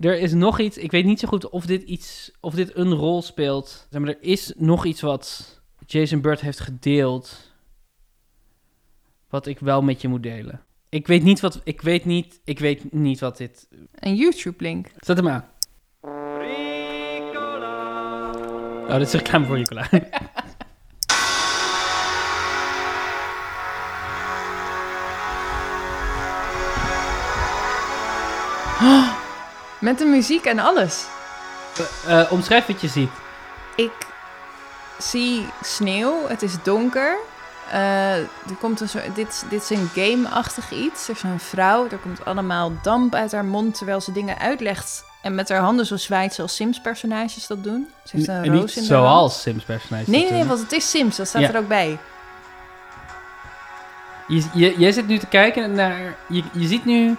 er is nog iets. Ik weet niet zo goed of dit iets, of dit een rol speelt. Zeg maar, er is nog iets wat Jason Bird heeft gedeeld. Wat ik wel met je moet delen. Ik weet niet wat. Ik weet niet. Ik weet niet wat dit. Een YouTube-link. Zet hem aan. Oh, dit is reclame voor Nicola. Met de muziek en alles. Eh, eh, omschrijf wat je ziet. Ik zie sneeuw. Het is donker. Eh, er komt een soort, dit, dit is een game-achtig iets. Er is een vrouw. Er komt allemaal damp uit haar mond terwijl ze dingen uitlegt. En met haar handen zo zwaait zoals Sims-personages dat doen. Ze heeft een En roos in de hand. zoals Sims personages. Nee, nee, nee, want het is Sims. Dat staat Ja. er ook bij. Je, je, jij zit nu te kijken naar. Je, je ziet nu.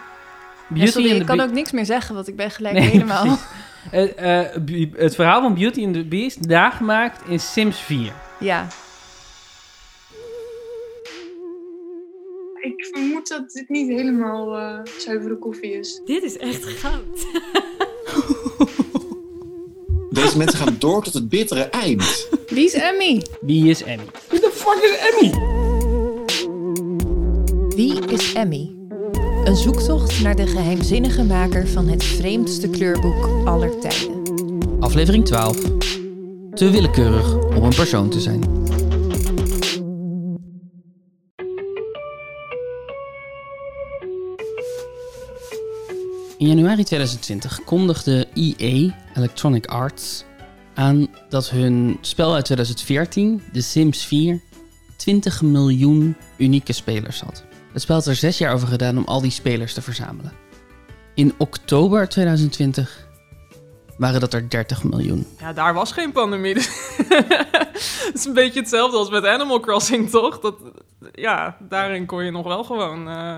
Ja, Beauty sorry, ik the kan Be- ook niks meer zeggen, want ik ben gelijk Nee, helemaal... precies. Eh, eh, Bu- het verhaal van Beauty and the Beast nagemaakt in Sims 4. Ja, Ik vermoed dat dit niet helemaal eh, zuivere koffie is. Dit is echt goud. Deze mensen gaan door tot het bittere eind. wie is Emmy? Wie is Emmy? Wie de fuck is Emmy? Wie is Emmy? Een zoektocht naar de geheimzinnige maker van het vreemdste kleurboek aller tijden. Aflevering 12. Te willekeurig om een persoon te zijn. In januari 2020 kondigde EA, Electronic Arts, aan dat hun spel uit 2014, The Sims 4, 20 miljoen unieke spelers had. Het spel had er zes jaar over gedaan om al die spelers te verzamelen. In oktober 2020 waren dat er 30 miljoen. Ja, daar was geen pandemie. Het is een beetje hetzelfde als met Animal Crossing, toch? Dat, ja, daarin kon je nog wel gewoon eh,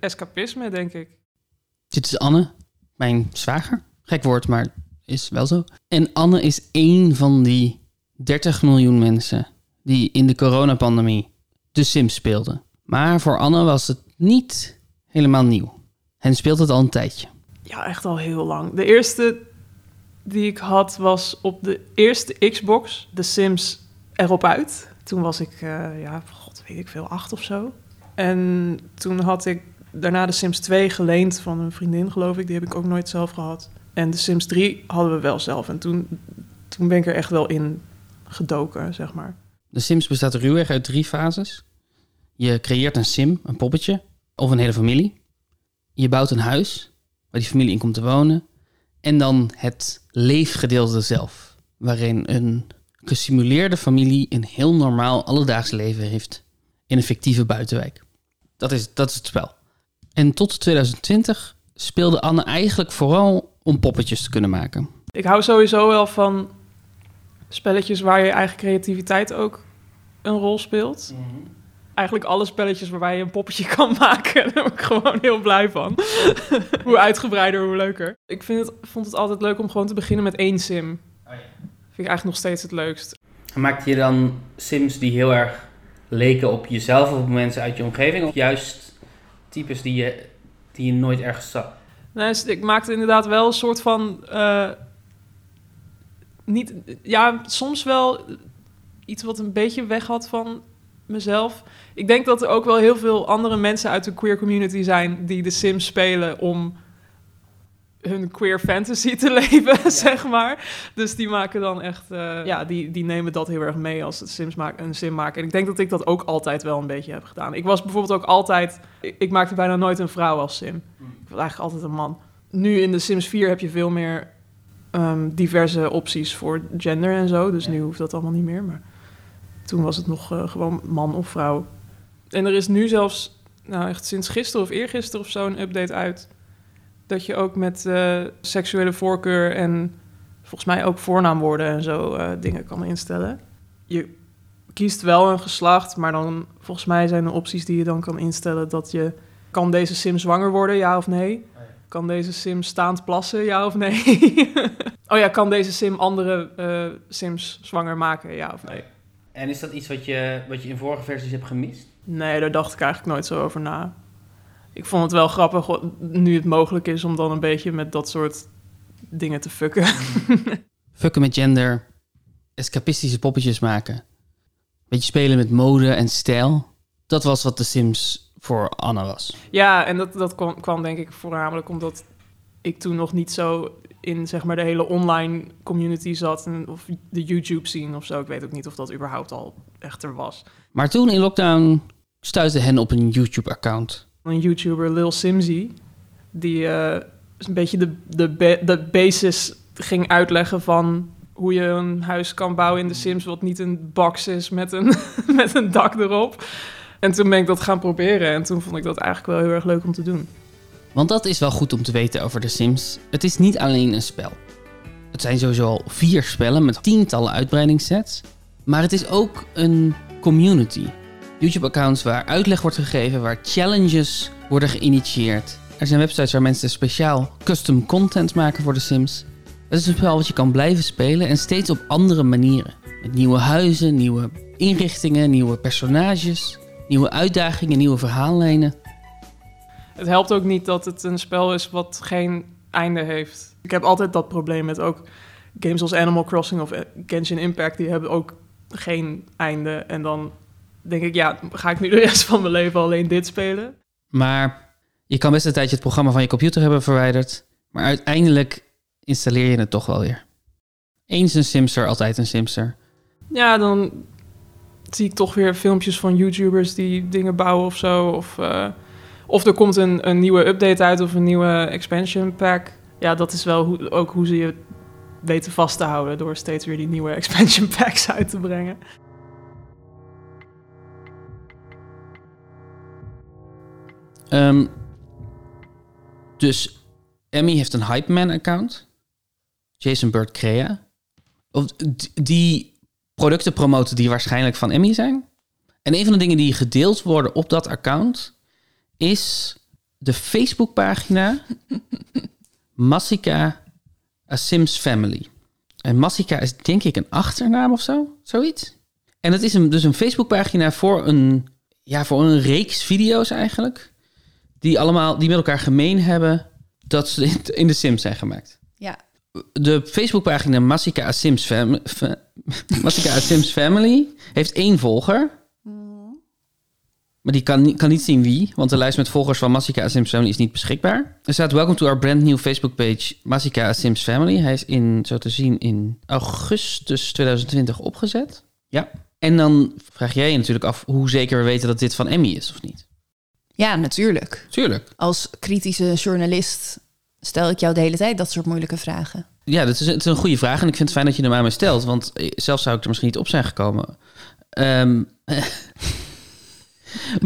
escapisme, denk ik. Dit is Anne, mijn zwager. Gek woord, maar is wel zo. En Anne is één van die 30 miljoen mensen die in de coronapandemie de Sims speelden. Maar voor Anne was het niet helemaal nieuw. En speelt het al een tijdje. Ja, echt al heel lang. De eerste die ik had was op de eerste Xbox, The Sims erop uit. Toen was ik, eh, ja, god weet ik veel, acht of zo. En toen had ik daarna de Sims 2 geleend van een vriendin, geloof ik. Die heb ik ook nooit zelf gehad. En de Sims 3 hadden we wel zelf. En toen, toen ben ik er echt wel in gedoken, zeg maar. De Sims bestaat ruwweg uit drie fases. Je creëert een sim, een poppetje, of een hele familie. Je bouwt een huis waar die familie in komt te wonen. En dan het leefgedeelte zelf, waarin een gesimuleerde familie een heel normaal alledaags leven heeft in een fictieve buitenwijk. Dat is, dat is het spel. En tot 2020 speelde Anne eigenlijk vooral om poppetjes te kunnen maken. Ik hou sowieso wel van spelletjes waar je eigen creativiteit ook een rol speelt. Eigenlijk alle spelletjes waarbij je een poppetje kan maken, daar ben ik gewoon heel blij van. hoe uitgebreider, hoe leuker. Ik vind het, vond het altijd leuk om gewoon te beginnen met één sim. Vind ik eigenlijk nog steeds het leukst. Maakte je dan Sims die heel erg leken op jezelf of op mensen uit je omgeving? Of juist types die je, die je nooit ergens zag? Nee, dus ik maakte inderdaad wel een soort van. eh, niet, ja, soms wel iets wat een beetje weg had van mezelf. Ik denk dat er ook wel heel veel andere mensen uit de queer community zijn die de Sims spelen om hun queer fantasy te leven, zeg maar. Dus die maken dan echt, eh, ja, die, die nemen dat heel erg mee als het Sims maken, een sim maken. En ik denk dat ik dat ook altijd wel een beetje heb gedaan. Ik was bijvoorbeeld ook altijd, ik, ik maakte bijna nooit een vrouw als sim. Ik was eigenlijk altijd een man. Nu in de Sims 4 heb je veel meer ehm, diverse opties voor gender en zo. Dus nu hoeft dat allemaal niet meer. Maar toen was het nog eh, gewoon man of vrouw. En er is nu zelfs, nou echt sinds gisteren of eergisteren of zo, een update uit. Dat je ook met eh, seksuele voorkeur en volgens mij ook voornaamwoorden en zo eh, dingen kan instellen. Je kiest wel een geslacht, maar dan volgens mij zijn er opties die je dan kan instellen dat je kan deze sim zwanger worden, ja of nee? Kan deze sim staand plassen, ja of nee? oh ja, kan deze sim andere eh, sims zwanger maken, ja of nee? En is dat iets wat je, wat je in vorige versies hebt gemist? Nee, daar dacht ik eigenlijk nooit zo over na. Ik vond het wel grappig nu het mogelijk is om dan een beetje met dat soort dingen te fucken. Fucken met gender, escapistische poppetjes maken. Beetje spelen met mode en stijl. Dat was wat de Sims voor Anne was. Ja, en dat, dat kwam, kwam denk ik voornamelijk omdat ik toen nog niet zo in zeg maar de hele online community zat. En, of de YouTube scene of zo. Ik weet ook niet of dat überhaupt al echt er was. Maar toen in lockdown stuitte hen op een YouTube-account. Een YouTuber, Lil Simsy, die eh, een beetje de, de, de basis ging uitleggen van hoe je een huis kan bouwen in de Sims, wat niet een box is met een, met een dak erop. En toen ben ik dat gaan proberen en toen vond ik dat eigenlijk wel heel erg leuk om te doen. Want dat is wel goed om te weten over The Sims. Het is niet alleen een spel. Het zijn sowieso al vier spellen met tientallen uitbreidingssets. Maar het is ook een community. YouTube-accounts waar uitleg wordt gegeven, waar challenges worden geïnitieerd. Er zijn websites waar mensen speciaal custom content maken voor The Sims. Het is een spel wat je kan blijven spelen en steeds op andere manieren. Met nieuwe huizen, nieuwe inrichtingen, nieuwe personages, nieuwe uitdagingen, nieuwe verhaallijnen. Het helpt ook niet dat het een spel is wat geen einde heeft. Ik heb altijd dat probleem met ook games als Animal Crossing of Genshin Impact, die hebben ook geen einde. En dan denk ik, ja, ga ik nu de rest van mijn leven alleen dit spelen? Maar je kan best een tijdje het programma van je computer hebben verwijderd. Maar uiteindelijk installeer je het toch wel weer. Eens een Simster, altijd een Simster. Ja, dan zie ik toch weer filmpjes van YouTubers die dingen bouwen of zo. Of, eh, of er komt een, een nieuwe update uit of een nieuwe expansion pack. Ja, dat is wel hoe, ook hoe ze je weten vast te houden door steeds weer die nieuwe expansion packs uit te brengen. Ehm, dus Emmy heeft een Hype Man account. Jason Bird Crea. Of, die producten promoten die waarschijnlijk van Emmy zijn. En een van de dingen die gedeeld worden op dat account is de Facebookpagina Massika A Sims Family. En Massika is denk ik een achternaam of zo, zoiets. En het is een, dus een Facebookpagina voor een, ja, voor een reeks video's eigenlijk. Die allemaal, die met elkaar gemeen hebben dat ze in- in de Sims zijn gemaakt. Ja. De Facebookpagina Massika A Sims, Fam- Fa- Massika A Sims Family heeft één volger. Maar die kan, niet- kan niet zien wie, want de lijst met volgers van Massika A Sims Family is niet beschikbaar. Er staat Welcome to our brand new Facebook page Massika A Sims Family. Hij is in, zo te zien, in augustus 2020 opgezet. Ja. En dan vraag jij je natuurlijk af hoe zeker we weten dat dit van Emmy is of niet. Ja, natuurlijk. Tuurlijk. Als kritische journalist stel ik jou de hele tijd dat soort moeilijke vragen. Ja, dat is, het is een goede vraag en ik vind het fijn dat je hem aan me stelt, want eh, zelf zou ik er misschien niet op zijn gekomen. Ehm,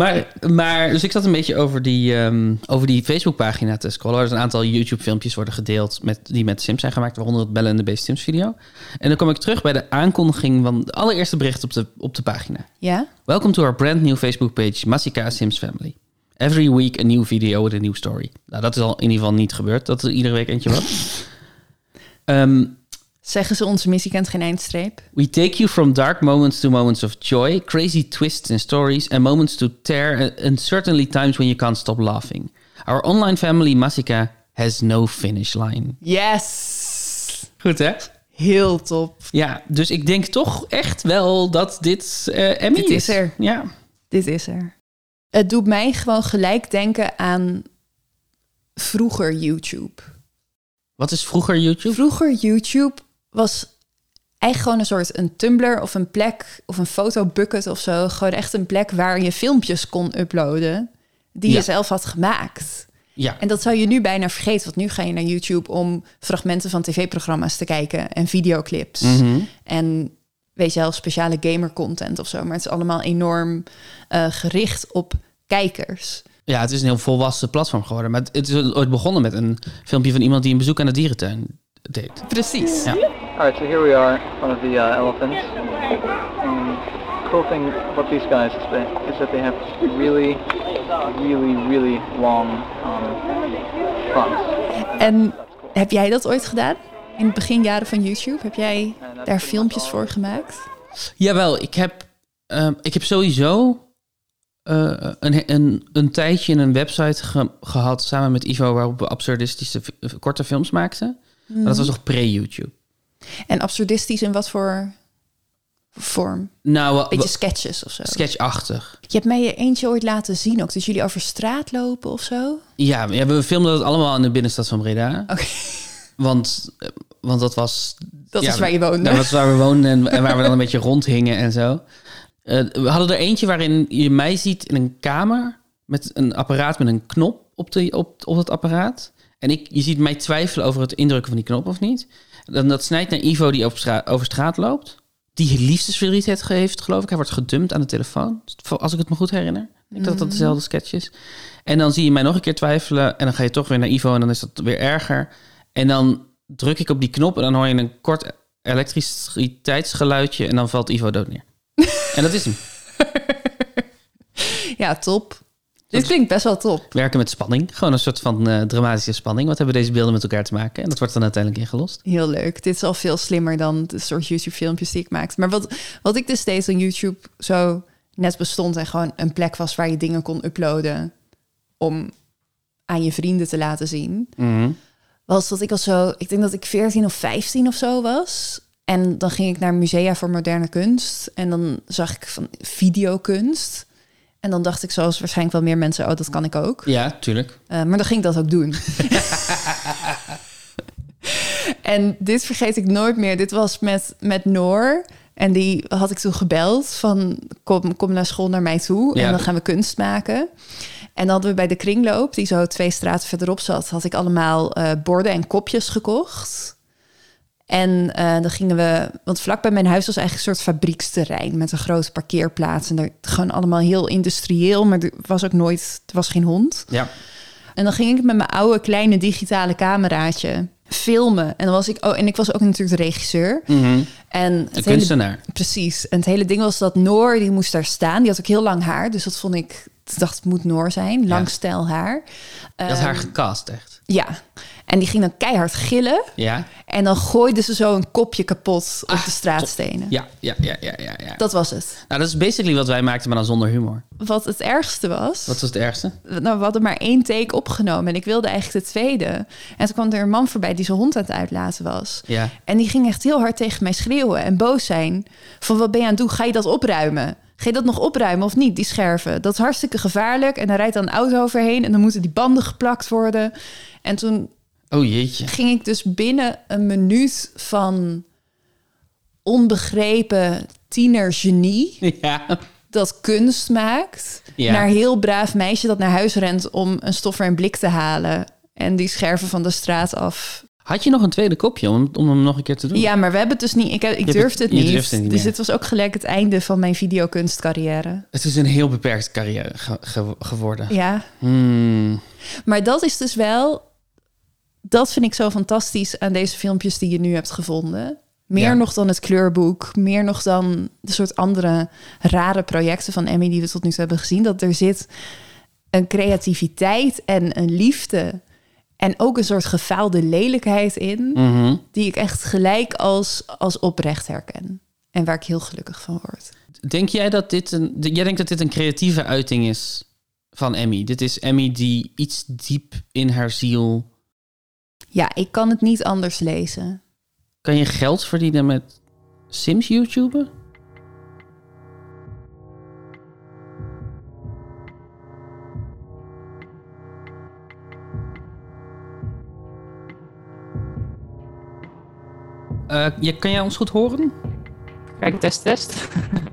maar, maar, dus ik zat een beetje over die, ehm, over die Facebookpagina te scrollen. Er zijn een aantal YouTube-filmpjes worden gedeeld met, die met Sims zijn gemaakt, waaronder het Bellen en de Beest Sims video. En dan kom ik terug bij de aankondiging van de allereerste bericht op de, op de pagina. Ja? Welcome to our brand new Facebook page, Massika Sims Family. Every week a new video with a new story. Nou, dat is al in ieder geval niet gebeurd, dat er iedere week eentje was. Ehm, Zeggen ze onze missie kent geen eindstreep? We take you from dark moments to moments of joy, crazy twists in stories, and moments to tear, and certainly times when you can't stop laughing. Our online family, Massika, has no finish line. Yes! Goed, hè? Heel top. Ja, dus ik denk toch echt wel dat dit eh Emmy Dit is er. Ja. Dit is er. Het doet mij gewoon gelijk denken aan vroeger YouTube. Wat is vroeger YouTube? Vroeger YouTube was eigenlijk gewoon een soort een Tumblr of een plek of een fotobucket of zo. Gewoon echt een plek waar je filmpjes kon uploaden die Ja. je zelf had gemaakt. Ja. En dat zou je nu bijna vergeten, want nu ga je naar YouTube om fragmenten van tv-programma's te kijken en videoclips. Mhm. En weet je wel, speciale gamer content of zo. Maar het is allemaal enorm eh, gericht op kijkers. Ja, het is een heel volwassen platform geworden. Maar het is ooit begonnen met een filmpje van iemand die een bezoek aan de dierentuin deed. Precies. Ja. All right, so here we are, front of the uh, elephants. And cool thing about these guys is that, is that they have really, really, really long um, fronts. En heb jij dat ooit gedaan? In de beginjaren van YouTube? Heb jij daar filmpjes voor gemaakt? Jawel, ik heb, ehm, ik heb sowieso eh, een, een, een tijdje een website ge- gehad samen met Ivo waarop we absurdistische fi- korte films maakten. Maar dat was nog pre-YouTube. En absurdistisch in wat voor vorm? Nou, wa- Beetje sketches of zo. sketchachtig. Je hebt mij er eentje ooit laten zien ook. Dat jullie over straat lopen of zo. Ja, ja, we filmden dat allemaal in de binnenstad van Breda. Oké. Want, eh, want dat was... Dat ja, is waar je woonde. Dat was waar we woonden en, en waar we dan een beetje rondhingen en zo. Eh, we hadden er eentje waarin je mij ziet in een kamer... met een apparaat met een knop op, de, op, op dat apparaat. En ik, je ziet mij twijfelen over het indrukken van die knop of niet. Dan, dat snijdt naar Ivo die over straat, over straat loopt. Die liefdesverdriet heeft, heeft, geloof ik. Hij wordt gedumpt aan de telefoon. Als ik het me goed herinner. Ik denk dat dat dezelfde sketch is. En dan zie je mij nog een keer twijfelen. En dan ga je toch weer naar Ivo en dan is dat weer erger. En dan druk ik op die knop en dan hoor je een kort elektriciteitsgeluidje. En dan valt Ivo dood neer. en dat is hem. Ja, top. Dit klinkt best wel top. Werken met spanning. Gewoon een soort van eh, dramatische spanning. Wat hebben deze beelden met elkaar te maken? En dat wordt dan uiteindelijk ingelost. Heel leuk. Dit is al veel slimmer dan de soort YouTube-filmpjes die ik maakte. Maar wat, wat ik dus deed aan YouTube zo net bestond en gewoon een plek was waar je dingen kon uploaden om aan je vrienden te laten zien, was dat ik al zo, ik denk dat ik 14 of 15 of zo was. En dan ging ik naar musea voor moderne kunst en dan zag ik van videokunst. En dan dacht ik, zoals waarschijnlijk wel meer mensen, oh, dat kan ik ook. Ja, tuurlijk. Uh, maar dan ging ik dat ook doen. en dit vergeet ik nooit meer. Dit was met, met Noor. En die had ik toen gebeld van kom, kom naar school naar mij toe. Ja. En dan gaan we kunst maken. En dan hadden we bij de kringloop, die zo twee straten verderop zat, had ik allemaal uh, borden en kopjes gekocht. En uh, dan gingen we, want vlak bij mijn huis was eigenlijk een soort fabrieksterrein met een grote parkeerplaats. En daar gewoon allemaal heel industrieel, maar er was ook nooit, er was geen hond. Ja. En dan ging ik met mijn oude kleine digitale cameraatje filmen. En dan was ik, oh, en ik was ook natuurlijk de regisseur. Mm -hmm. En de hele, kunstenaar. precies. En het hele ding was dat Noor, die moest daar staan. Die had ook heel lang haar, dus dat vond ik dacht het moet Noor zijn, lang stijl haar. Had haar gecast, echt. Ja. En die ging dan keihard gillen. Ja. En dan gooide ze zo een kopje kapot op ah, de straatstenen. Ja, ja, ja, ja, ja, ja. Dat was het. Nou, dat is basically wat wij maakten, maar dan zonder humor. Wat het ergste was... Wat was het ergste? Nou, we hadden maar één take opgenomen en ik wilde eigenlijk de tweede. En toen kwam er een man voorbij die zijn hond aan het uitlaten was. Ja. En die ging echt heel hard tegen mij schreeuwen en boos zijn. Van, wat ben je aan het doen? Ga je dat opruimen? Ga je dat nog opruimen of niet, die scherven? Dat is hartstikke gevaarlijk. En dan rijdt dan een auto overheen en dan moeten die banden geplakt worden. En toen Oh jeetje. ging ik dus binnen een minuut van onbegrepen tienergenie... Ja. dat kunst maakt... Ja. naar heel braaf meisje dat naar huis rent... om een stoffer en blik te halen... en die scherven van de straat af... Had je nog een tweede kopje om, om hem nog een keer te doen? Ja, maar we hebben het dus niet... Ik, ik hebt durfde het- niet. durfde het niet dus dit was ook gelijk het einde van mijn videokunstcarrière. Het is een heel beperkte carrière ge- ge- geworden. Ja, Hmm. maar dat is dus wel... Dat vind ik zo fantastisch aan deze filmpjes die je nu hebt gevonden. Meer Ja. nog dan het kleurboek. Meer nog dan de soort andere rare projecten van Emmy die we tot nu toe hebben gezien. Dat er zit een creativiteit en een liefde. En ook een soort gefaalde lelijkheid in. Mhm. Die ik echt gelijk als, als oprecht herken. En waar ik heel gelukkig van word. Denk jij dat dit een... Jij denkt dat dit een creatieve uiting is van Emmy? Dit is Emmy die iets diep in haar ziel... Ja, ik kan het niet anders lezen. Kan je geld verdienen met Sims YouTuber? Eh, je, kan jij ons goed horen? Kijk, test, test.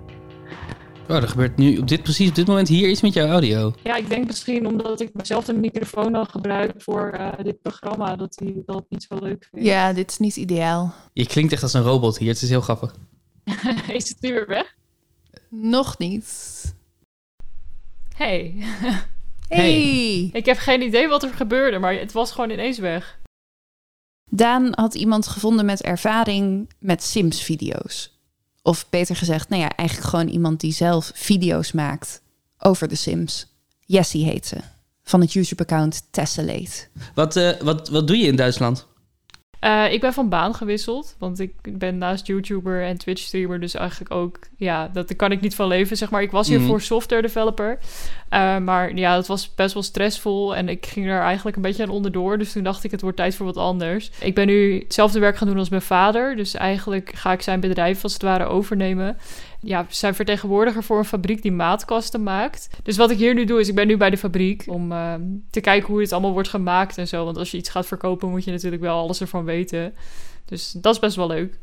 Oh, er gebeurt nu op dit, precies op dit moment hier iets met jouw audio. Ja, ik denk misschien omdat ik mezelf de microfoon dan gebruik voor eh, dit programma, dat hij dat niet zo leuk vindt. Ja, dit is niet ideaal. Je klinkt echt als een robot hier. Het is heel grappig. Is het nu weer weg? Nog niet. Hey, Hey. ik heb geen idee wat er gebeurde, maar het was gewoon ineens weg. Daan had iemand gevonden met ervaring met Sims-video's. Of beter gezegd, nou ja, eigenlijk gewoon iemand die zelf video's maakt over de Sims. Jessie heet ze. Van het YouTube-account Tessellate. Wat, eh, wat, wat doe je in Duitsland? Eh, ik ben van baan gewisseld, want ik ben naast YouTuber en Twitch-streamer, dus eigenlijk ook, ja, dat, daar kan ik niet van leven, zeg maar. Ik was hiervoor Mhm. software developer, Eh, maar ja, dat was best wel stressvol en ik ging er eigenlijk een beetje aan onderdoor, dus toen dacht ik, het wordt tijd voor wat anders. Ik ben nu hetzelfde werk gaan doen als mijn vader, dus eigenlijk ga ik zijn bedrijf als het ware overnemen. Ja, we zijn vertegenwoordiger voor een fabriek die maatkasten maakt. Dus wat ik hier nu doe, is ik ben nu bij de fabriek om eh, te kijken hoe het allemaal wordt gemaakt en zo. Want als je iets gaat verkopen, moet je natuurlijk wel alles ervan weten. Dus dat is best wel leuk.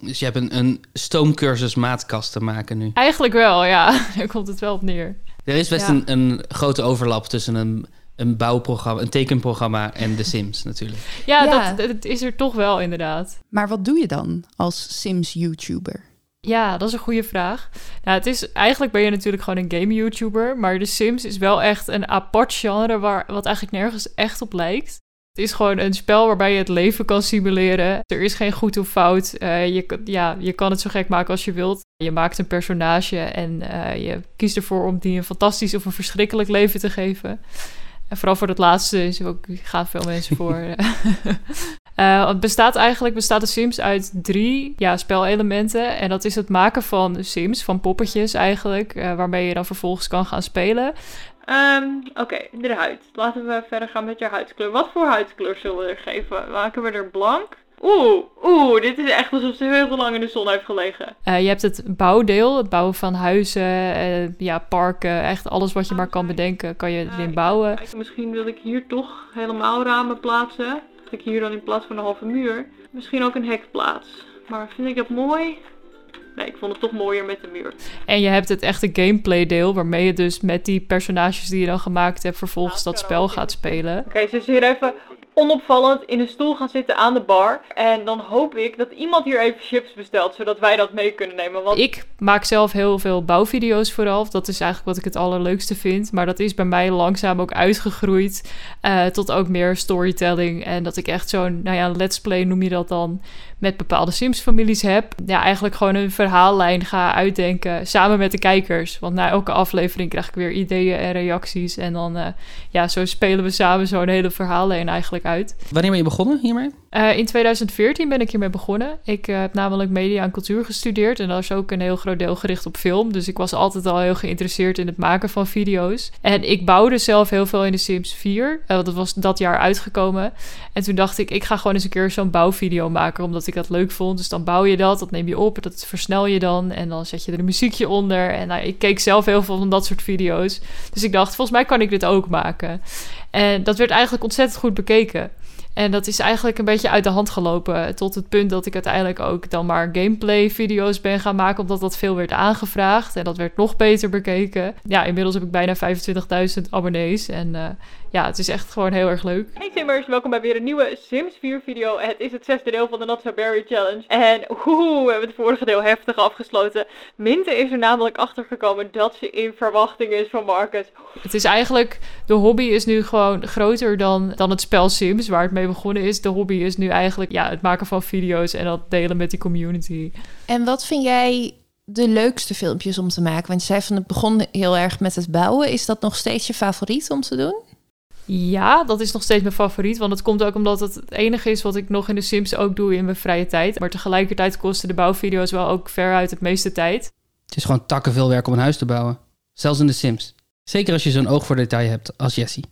Dus je hebt een, een stoomcursus maatkasten maken nu. Eigenlijk wel, ja. Daar komt het wel op neer. Er is best Ja. een, een grote overlap tussen een, een bouwprogramma, een tekenprogramma en The Sims natuurlijk. Ja, Ja. Dat, dat is er toch wel inderdaad. Maar wat doe je dan als Sims-YouTuber? Ja, dat is een goede vraag. Nou, het is, eigenlijk ben je natuurlijk gewoon een game-YouTuber. Maar The Sims is wel echt een apart genre waar, wat eigenlijk nergens echt op lijkt. Het is gewoon een spel waarbij je het leven kan simuleren. Er is geen goed of fout. Eh, je, kan- ja, je kan het zo gek maken als je wilt. Je maakt een personage en eh, je kiest ervoor om die een fantastisch of een verschrikkelijk leven te geven. En vooral voor dat laatste is ook, gaan veel mensen voor. Eh, het bestaat eigenlijk bestaat de Sims uit drie ja, spelelementen. En dat is het maken van Sims, van poppetjes eigenlijk, eh, waarmee je dan vervolgens kan gaan spelen. Ehm, Oké, de huid. Laten we verder gaan met je huidskleur. Wat voor huidskleur zullen we er geven? Maken we er blank? Oeh, oeh, dit is echt alsof ze heel lang in de zon heeft gelegen. Eh, je hebt het bouwdeel, het bouwen van huizen, ja, parken, echt alles wat je maar kan bedenken, kan je erin bouwen. Misschien wil ik hier toch helemaal ramen plaatsen. Ik hier dan in plaats van een halve muur, misschien ook een hek plaats. Maar vind ik dat mooi? Nee, ik vond het toch mooier met de muur. En je hebt het echte gameplay deel, waarmee je dus met die personages die je dan gemaakt hebt, vervolgens dat spel gaat spelen. Oké, ze is hier even onopvallend in een stoel gaan zitten aan de bar. En dan hoop ik dat iemand hier even chips bestelt, zodat wij dat mee kunnen nemen. Want Ik maak zelf heel veel bouwvideo's vooral. Dat is eigenlijk wat ik het allerleukste vind. Maar dat is bij mij langzaam ook uitgegroeid eh, tot ook meer storytelling. En dat ik echt zo'n, nou ja, let's play noem je dat dan, met bepaalde Sims-families heb. Ja, eigenlijk gewoon een verhaallijn ga uitdenken samen met de kijkers. Want na elke aflevering krijg ik weer ideeën en reacties. En dan, eh, ja, zo spelen we samen zo'n hele verhaallijn eigenlijk uit. Wanneer ben je begonnen hiermee? Eh, in 2014 ben ik hiermee begonnen. Ik eh, heb namelijk media en cultuur gestudeerd. En dat is ook een heel groot deel gericht op film. Dus ik was altijd al heel geïnteresseerd in het maken van video's. En ik bouwde zelf heel veel in de Sims 4. eh, dat was dat jaar uitgekomen. En toen dacht ik, ik ga gewoon eens een keer zo'n bouwvideo maken. Omdat ik dat leuk vond. Dus dan bouw je dat, dat neem je op. Dat versnel je dan. En dan zet je er een muziekje onder. En nou, ik keek zelf heel veel van dat soort video's. Dus ik dacht, volgens mij kan ik dit ook maken. En dat werd eigenlijk ontzettend goed bekeken. En dat is eigenlijk een beetje uit de hand gelopen. Tot het punt dat ik uiteindelijk ook dan maar gameplay-video's ben gaan maken. Omdat dat veel werd aangevraagd. En dat werd nog beter bekeken. Ja, inmiddels heb ik bijna 25.000 abonnees. En eh, ja, het is echt gewoon heel erg leuk. Hey Simmers, welkom bij weer een nieuwe Sims 4 video. Het is het zesde deel van de Not So Berry Challenge. En oeh, we hebben het vorige deel heftig afgesloten. Minte is er namelijk achter gekomen dat ze in verwachting is van Marcus. Het is eigenlijk, de hobby is nu gewoon groter dan, dan het spel Sims, waar het mee begonnen is. De hobby is nu eigenlijk ja, het maken van video's en dat delen met die community. En wat vind jij de leukste filmpjes om te maken? Want je zei van het begon heel erg met het bouwen. Is dat nog steeds je favoriet om te doen? Ja, dat is nog steeds mijn favoriet. Want het komt ook omdat het het enige is wat ik nog in de Sims ook doe in mijn vrije tijd. Maar tegelijkertijd kosten de bouwvideo's wel ook veruit het meeste tijd. Het is gewoon takken veel werk om een huis te bouwen. Zelfs in The Sims. Zeker als je zo'n oog voor detail hebt als Jessie.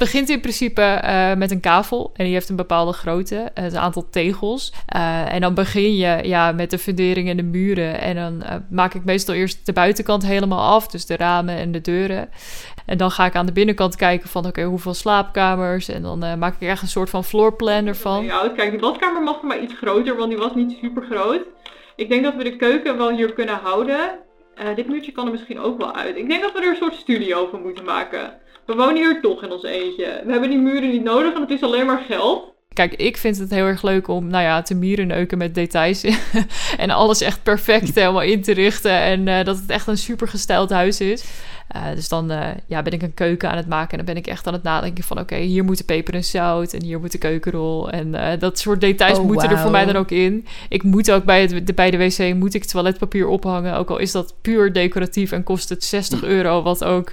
Begint in principe eh, met een kavel en die heeft een bepaalde grootte, eh, het aantal tegels. Eh, en dan begin je ja, met de fundering en de muren. En dan eh, maak ik meestal eerst de buitenkant helemaal af, dus de ramen en de deuren. En dan ga ik aan de binnenkant kijken van oké, hoeveel slaapkamers. En dan eh, maak ik echt een soort van floorplan ervan. Ja, kijk, die badkamer mag maar iets groter, want die was niet super groot. Ik denk dat we de keuken wel hier kunnen houden. Eh, dit muurtje kan er misschien ook wel uit. Ik denk dat we er een soort studio van moeten maken. We wonen hier toch in ons eentje. We hebben die muren niet nodig en het is alleen maar geld. Kijk, ik vind het heel erg leuk om, nou ja, te mierenneuken met details. en alles echt perfect helemaal in te richten. En eh, dat het echt een super gestyled huis is. Eh, dus dan eh, ja, ben ik een keuken aan het maken. En dan ben ik echt aan het nadenken van... oké, hier moet de peper en zout. En hier moet de keukenrol. En eh, dat soort details Oh, moeten er voor mij dan ook in. Ik moet ook bij, het, de, bij de wc moet ik toiletpapier ophangen. Ook al is dat puur decoratief en kost het 60 euro. Wat ook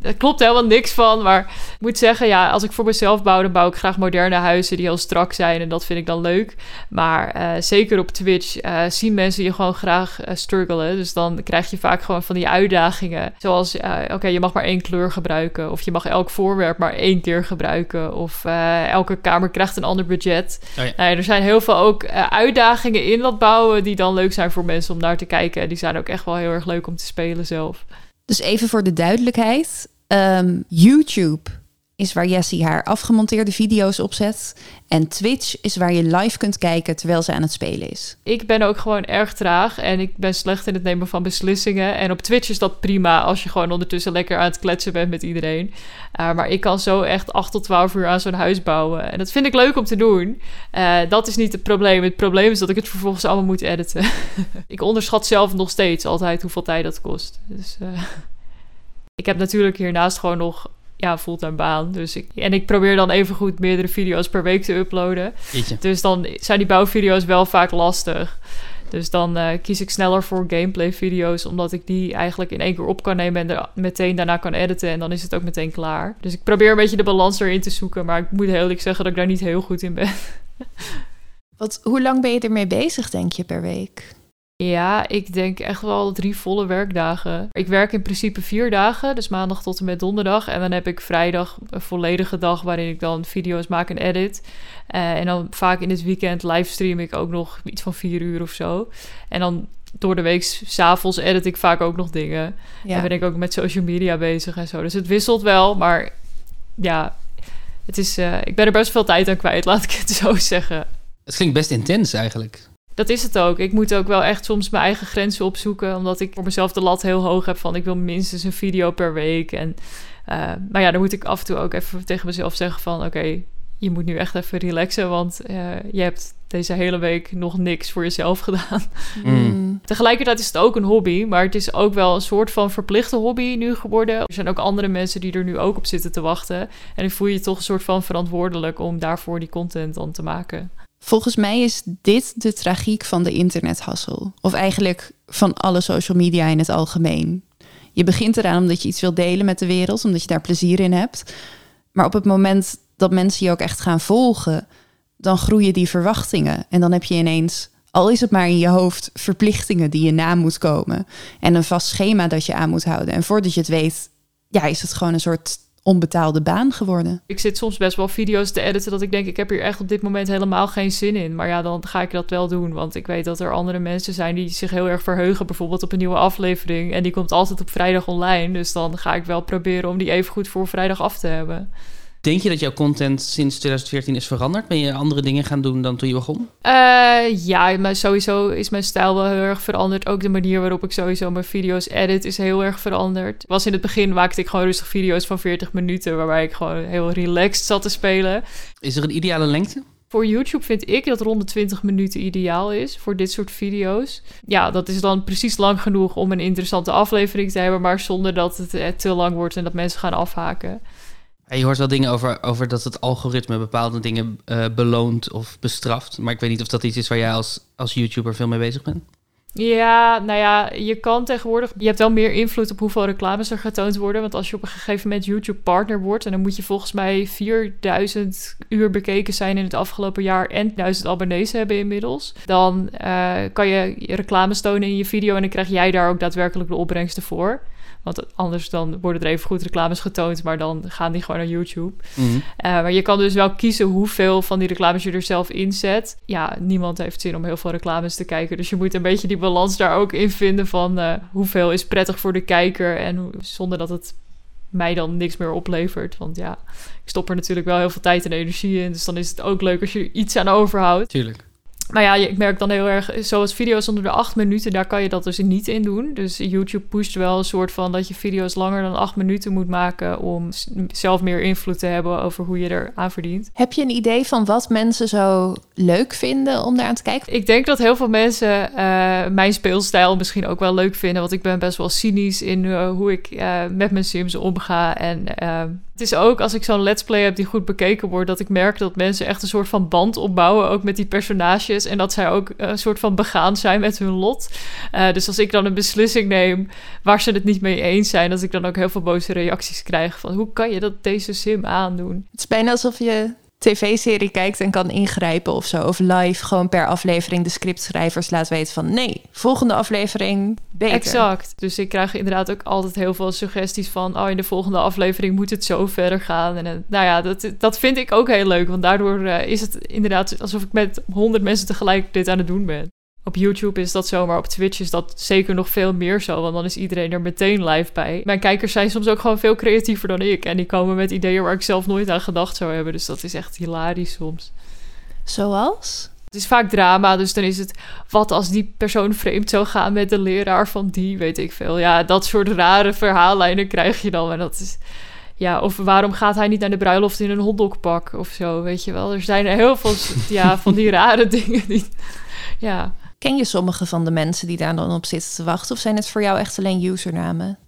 Daar klopt helemaal niks van. Maar ik moet zeggen, ja, als ik voor mezelf bouw, dan bouw ik graag moderne huizen die heel strak zijn. En dat vind ik dan leuk. Maar eh, zeker op Twitch eh, zien mensen je gewoon graag eh, struggelen. Dus dan krijg je vaak gewoon van die uitdagingen. Zoals, oké, je mag maar één kleur gebruiken. Of je mag elk voorwerp maar één keer gebruiken. Of elke kamer krijgt een ander budget. Oh ja. Nou ja, er zijn heel veel ook uitdagingen in dat bouwen die dan leuk zijn voor mensen om naar te kijken. Die zijn ook echt wel heel erg leuk om te spelen zelf. Dus even voor de duidelijkheid. ehm, YouTube is waar Jessie haar afgemonteerde video's opzet. En Twitch is waar je live kunt kijken terwijl ze aan het spelen is. Ik ben ook gewoon erg traag en ik ben slecht in het nemen van beslissingen. En op Twitch is dat prima als je gewoon ondertussen lekker aan het kletsen bent met iedereen. Uh, maar ik kan zo echt 8 tot 12 uur aan zo'n huis bouwen. En dat vind ik leuk om te doen. Uh, dat is niet het probleem. Het probleem is dat ik het vervolgens allemaal moet editen. ik onderschat zelf nog steeds altijd hoeveel tijd dat kost. Dus, uh, ik heb natuurlijk hiernaast gewoon nog ja, fulltime baan. Dus ik, en ik probeer dan even goed meerdere video's per week te uploaden. Jeetje. Dus dan zijn die bouwvideo's wel vaak lastig. Dus dan uh, kies ik sneller voor gameplay video's, omdat ik die eigenlijk in één keer op kan nemen en er meteen daarna kan editen. En dan is het ook meteen klaar. Dus ik probeer een beetje de balans erin te zoeken, maar ik moet heel eerlijk zeggen dat ik daar niet heel goed in ben. Wat, hoe lang ben je ermee bezig, denk je, per week? Ja, ik denk echt wel drie volle werkdagen. Ik werk in principe vier dagen, dus maandag tot en met donderdag. En dan heb ik vrijdag een volledige dag waarin ik dan video's maak en edit. Uh, en dan vaak in het weekend livestream ik ook nog iets van vier uur of zo. En dan door de week, s'avonds edit ik vaak ook nog dingen. Ja. En ben ik ook met social media bezig en zo. Dus het wisselt wel, maar ja, het is, uh, ik ben er best veel tijd aan kwijt, laat ik het zo zeggen. Het klinkt best intens eigenlijk. Dat is het ook. Ik moet ook wel echt soms mijn eigen grenzen opzoeken. Omdat ik voor mezelf de lat heel hoog heb van ik wil minstens een video per week. En, uh, maar ja, dan moet ik af en toe ook even tegen mezelf zeggen van oké, okay, je moet nu echt even relaxen. Want uh, je hebt deze hele week nog niks voor jezelf gedaan. Mm. Tegelijkertijd is het ook een hobby, maar het is ook wel een soort van verplichte hobby nu geworden. Er zijn ook andere mensen die er nu ook op zitten te wachten. En dan voel je je toch een soort van verantwoordelijk om daarvoor die content dan te maken. Volgens mij is dit de tragiek van de internethassel. Of eigenlijk van alle social media in het algemeen. Je begint eraan omdat je iets wilt delen met de wereld, omdat je daar plezier in hebt. Maar op het moment dat mensen je ook echt gaan volgen, dan groeien die verwachtingen. En dan heb je ineens, al is het maar in je hoofd, verplichtingen die je na moet komen. En een vast schema dat je aan moet houden. En voordat je het weet, ja, is het gewoon een soort onbetaalde baan geworden. Ik zit soms best wel video's te editen dat ik denk, ik heb hier echt op dit moment helemaal geen zin in. Maar ja, dan ga ik dat wel doen, want ik weet dat er andere mensen zijn die zich heel erg verheugen, bijvoorbeeld op een nieuwe aflevering. En die komt altijd op vrijdag online, dus dan ga ik wel proberen om die even goed voor vrijdag af te hebben. Denk je dat jouw content sinds 2014 is veranderd? Ben je andere dingen gaan doen dan toen je begon? Uh, ja, maar sowieso is mijn stijl wel heel erg veranderd. Ook de manier waarop ik sowieso mijn video's edit is heel erg veranderd. Was in het begin maakte ik gewoon rustig video's van 40 minuten... waarbij ik gewoon heel relaxed zat te spelen. Is er een ideale lengte? Voor YouTube vind ik dat rond de 20 minuten ideaal is voor dit soort video's. Ja, dat is dan precies lang genoeg om een interessante aflevering te hebben... maar zonder dat het te lang wordt en dat mensen gaan afhaken. Je hoort wel dingen over, over dat het algoritme bepaalde dingen uh, beloont of bestraft. Maar ik weet niet of dat iets is waar jij als, als YouTuber veel mee bezig bent. Ja, nou ja, je kan tegenwoordig... Je hebt wel meer invloed op hoeveel reclames er getoond worden. Want als je op een gegeven moment YouTube-partner wordt... en dan moet je volgens mij 4000 uur bekeken zijn in het afgelopen jaar... en 1000 abonnees hebben inmiddels. Dan uh, kan je reclames tonen in je video... en dan krijg jij daar ook daadwerkelijk de opbrengsten voor. Want anders dan worden er even goed reclames getoond, maar dan gaan die gewoon naar YouTube. Mm-hmm. Uh, maar je kan dus wel kiezen hoeveel van die reclames je er zelf inzet. Ja, niemand heeft zin om heel veel reclames te kijken. Dus je moet een beetje die balans daar ook in vinden van uh, hoeveel is prettig voor de kijker en zonder dat het mij dan niks meer oplevert. Want ja, ik stop er natuurlijk wel heel veel tijd en energie in. Dus dan is het ook leuk als je iets aan overhoudt. Tuurlijk. Maar ja, ik merk dan heel erg, zoals video's onder de acht minuten, daar kan je dat dus niet in doen. Dus YouTube pusht wel een soort van dat je video's langer dan acht minuten moet maken om zelf meer invloed te hebben over hoe je er aan verdient. Heb je een idee van wat mensen zo leuk vinden om daar aan te kijken? Ik denk dat heel veel mensen eh, mijn speelstijl misschien ook wel leuk vinden. Want ik ben best wel cynisch in eh, hoe ik eh, met mijn Sims omga. En het is ook als ik zo'n let's play heb die goed bekeken wordt, dat ik merk dat mensen echt een soort van band opbouwen. Ook met die personages. En dat zij ook een soort van begaan zijn met hun lot. Eh, dus als ik dan een beslissing neem waar ze het niet mee eens zijn, dat ik dan ook heel veel boze reacties krijg. Van hoe kan je dat deze sim aandoen? Het is bijna alsof je tv-serie kijkt en kan ingrijpen of zo. Of live gewoon per aflevering de scriptschrijvers laat weten van... nee, volgende aflevering beter. Exact. Dus ik krijg inderdaad ook altijd heel veel suggesties van... oh, in de volgende aflevering moet het zo verder gaan. En eh, nou ja, dat, dat vind ik ook heel leuk. Want daardoor eh, is het inderdaad alsof ik met honderd mensen tegelijk dit aan het doen ben. Op YouTube is dat zo, maar op Twitch is dat zeker nog veel meer zo. Want dan is iedereen er meteen live bij. Mijn kijkers zijn soms ook gewoon veel creatiever dan ik. En die komen met ideeën waar ik zelf nooit aan gedacht zou hebben. Dus dat is echt hilarisch soms. Zoals? Het is vaak drama, dus dan is het... wat als die persoon vreemd zou gaan met de leraar van die, weet ik veel. Ja, dat soort rare verhaallijnen krijg je dan. En dat is... Ja, of waarom gaat hij niet naar de bruiloft in een hotdogpak of zo, weet je wel. Er zijn er heel veel ja, van die rare dingen die... Ja, Ken je sommige van de mensen die daar dan op zitten te wachten? Of zijn het voor jou echt alleen usernamen?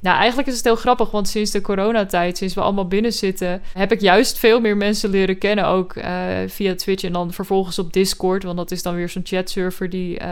Nou, eigenlijk is het heel grappig, want sinds de coronatijd, sinds we allemaal binnen zitten, heb ik juist veel meer mensen leren kennen, ook eh, via Twitch en dan vervolgens op Discord, want dat is dan weer zo'n chatserver die, eh,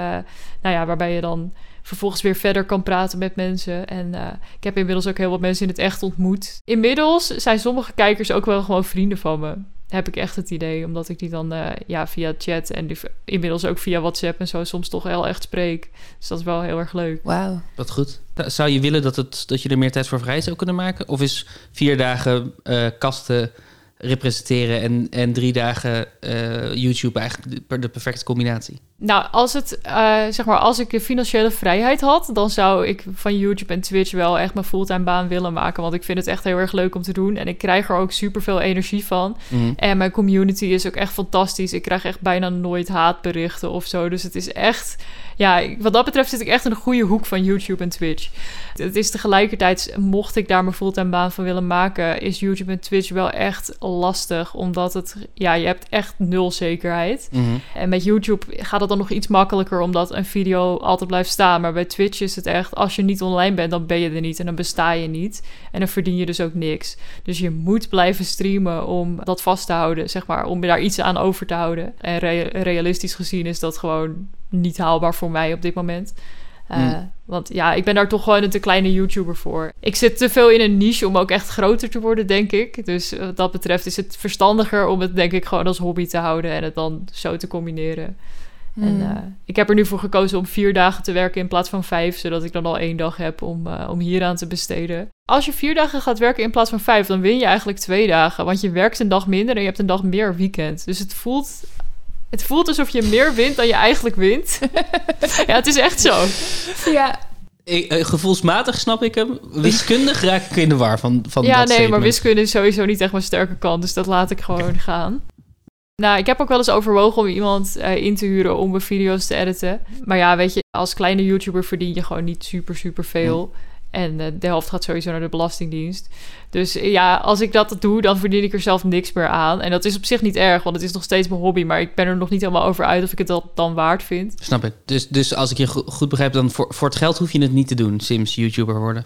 nou ja, waarbij je dan vervolgens weer verder kan praten met mensen. En eh, ik heb inmiddels ook heel wat mensen in het echt ontmoet. Inmiddels zijn sommige kijkers ook wel gewoon vrienden van me. Heb ik echt het idee, omdat ik die dan eh, ja, via chat en die, inmiddels ook via WhatsApp en zo soms toch wel echt spreek. Dus dat is wel heel erg leuk. Wauw. Wat goed. Zou je willen dat, het, dat je er meer tijd voor vrij zou kunnen maken? Of is vier dagen eh, kasten representeren en, en drie dagen eh, YouTube eigenlijk de, de perfecte combinatie? Nou, als, het, eh, zeg maar, als ik de financiële vrijheid had, dan zou ik van YouTube en Twitch wel echt mijn fulltime baan willen maken. Want ik vind het echt heel erg leuk om te doen. En ik krijg er ook super veel energie van. Mhm. En mijn community is ook echt fantastisch. Ik krijg echt bijna nooit haatberichten of zo. Dus het is echt. Ja, wat dat betreft zit ik echt in de goede hoek van YouTube en Twitch. Het is tegelijkertijd, mocht ik daar mijn fulltime baan van willen maken, is YouTube en Twitch wel echt lastig. Omdat het, ja, je hebt echt nul zekerheid. Mhm. En met YouTube gaat het dan nog iets makkelijker, omdat een video altijd blijft staan. Maar bij Twitch is het echt, als je niet online bent, dan ben je er niet en dan besta je niet. En dan verdien je dus ook niks. Dus je moet blijven streamen om dat vast te houden, zeg maar, om daar iets aan over te houden. En rea- realistisch gezien is dat gewoon niet haalbaar voor mij op dit moment. Eh, Hmm. Want ja, ik ben daar toch gewoon een te kleine YouTuber voor. Ik zit te veel in een niche om ook echt groter te worden, denk ik. Dus eh, wat dat betreft is het verstandiger om het, denk ik, gewoon als hobby te houden en het dan zo te combineren. En Hmm. eh, ik heb er nu voor gekozen om vier dagen te werken in plaats van vijf, zodat ik dan al één dag heb om, eh, om hieraan te besteden. Als je vier dagen gaat werken in plaats van vijf, dan win je eigenlijk twee dagen. Want je werkt een dag minder en je hebt een dag meer weekend. Dus het voelt, het voelt alsof je meer wint dan je eigenlijk wint. ja, het is echt zo. Ja, Ik- eh, gevoelsmatig snap ik hem. Wiskundig raak ik in de war van, van ja, dat nee, maar wiskunde is sowieso niet echt mijn sterke kant. Dus dat laat ik gewoon gaan. Nou, ik heb ook wel eens overwogen om iemand eh, in te huren om mijn video's te editen. Maar ja, weet je, als kleine YouTuber verdien je gewoon niet super, super veel. En eh, de helft gaat sowieso naar de Belastingdienst. Dus eh, ja, als ik dat doe, dan verdien ik er zelf niks meer aan. En dat is op zich niet erg, want het is nog steeds mijn hobby. Maar ik ben er nog niet helemaal over uit of ik het dat dan waard vind. Snap ik. Dus, dus als ik je go- goed begrijp, dan voor, voor het geld hoef je het niet te doen. Sims YouTuber worden.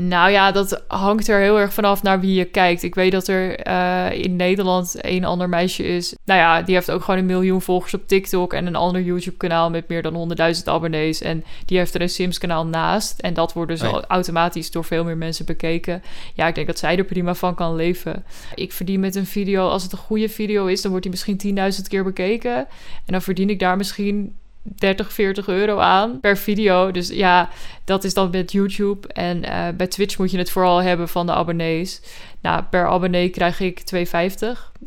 Nou ja, dat hangt er heel erg vanaf naar wie je kijkt. Ik weet dat er eh, in Nederland een ander meisje is. Nou ja, die heeft ook gewoon een miljoen volgers op TikTok en een ander YouTube-kanaal met meer dan 100.000 abonnees. En die heeft er een Sims-kanaal naast. En dat wordt dus Oh ja. automatisch door veel meer mensen bekeken. Ja, ik denk dat zij er prima van kan leven. Ik verdien met een video, als het een goede video is, dan wordt die misschien 10.000 keer bekeken. En dan verdien ik daar misschien 30, 40 euro aan per video. Dus ja, dat is dan met YouTube. En eh, bij Twitch moet je het vooral hebben van de abonnees. Nou, per abonnee krijg ik 2,50.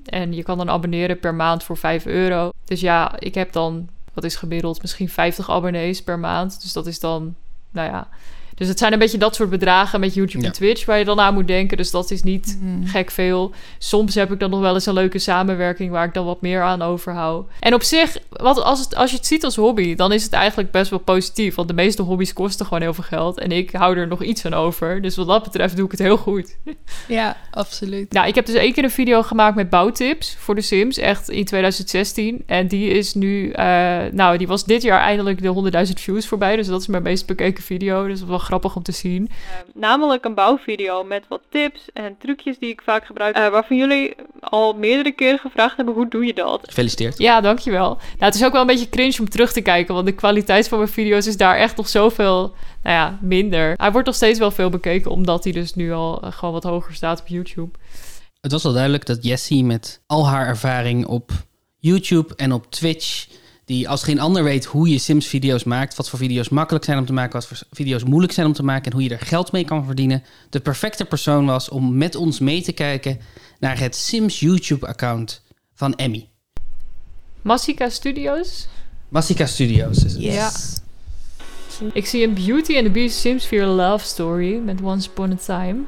En je kan dan abonneren per maand voor 5 euro. Dus ja, ik heb dan, wat is gemiddeld, misschien 50 abonnees per maand. Dus dat is dan, nou ja, Dus het zijn een beetje dat soort bedragen met YouTube Ja. en Twitch waar je dan aan moet denken. Dus dat is niet Hmm. gek veel. Soms heb ik dan nog wel eens een leuke samenwerking waar ik dan wat meer aan overhoud. En op zich, wat, als, het, als je het ziet als hobby, dan is het eigenlijk best wel positief. Want de meeste hobby's kosten gewoon heel veel geld. En ik hou er nog iets aan over. Dus wat dat betreft doe ik het heel goed. Ja, absoluut. Nou, ik heb dus één keer een video gemaakt met bouwtips voor de Sims, echt in 2016. En die is nu, eh, nou, die was dit jaar eindelijk de 100.000 views voorbij. Dus dat is mijn meest bekeken video. Dus dat is wel grappig om te zien. Namelijk een bouwvideo met wat tips en trucjes die ik vaak gebruik. eh, waarvan jullie al meerdere keren gevraagd hebben, hoe doe je dat? Gefeliciteerd. Ja, dankjewel. Nou, het is ook wel een beetje cringe om terug te kijken, want de kwaliteit van mijn video's is daar echt nog zoveel, nou ja, minder. Hij wordt nog steeds wel veel bekeken, omdat hij dus nu al eh, gewoon wat hoger staat op YouTube. Het was wel duidelijk dat Jessie met al haar ervaring op YouTube en op Twitch, die als geen ander weet hoe je Sims-video's maakt, wat voor video's makkelijk zijn om te maken, wat voor video's moeilijk zijn om te maken en hoe je er geld mee kan verdienen, de perfecte persoon was om met ons mee te kijken naar het Sims YouTube-account van Emmy. Massika Studios? Massika Studios is het. Ja. Ik zie een Beauty and the Beast Sims 4 Love Story met Once Upon a Time.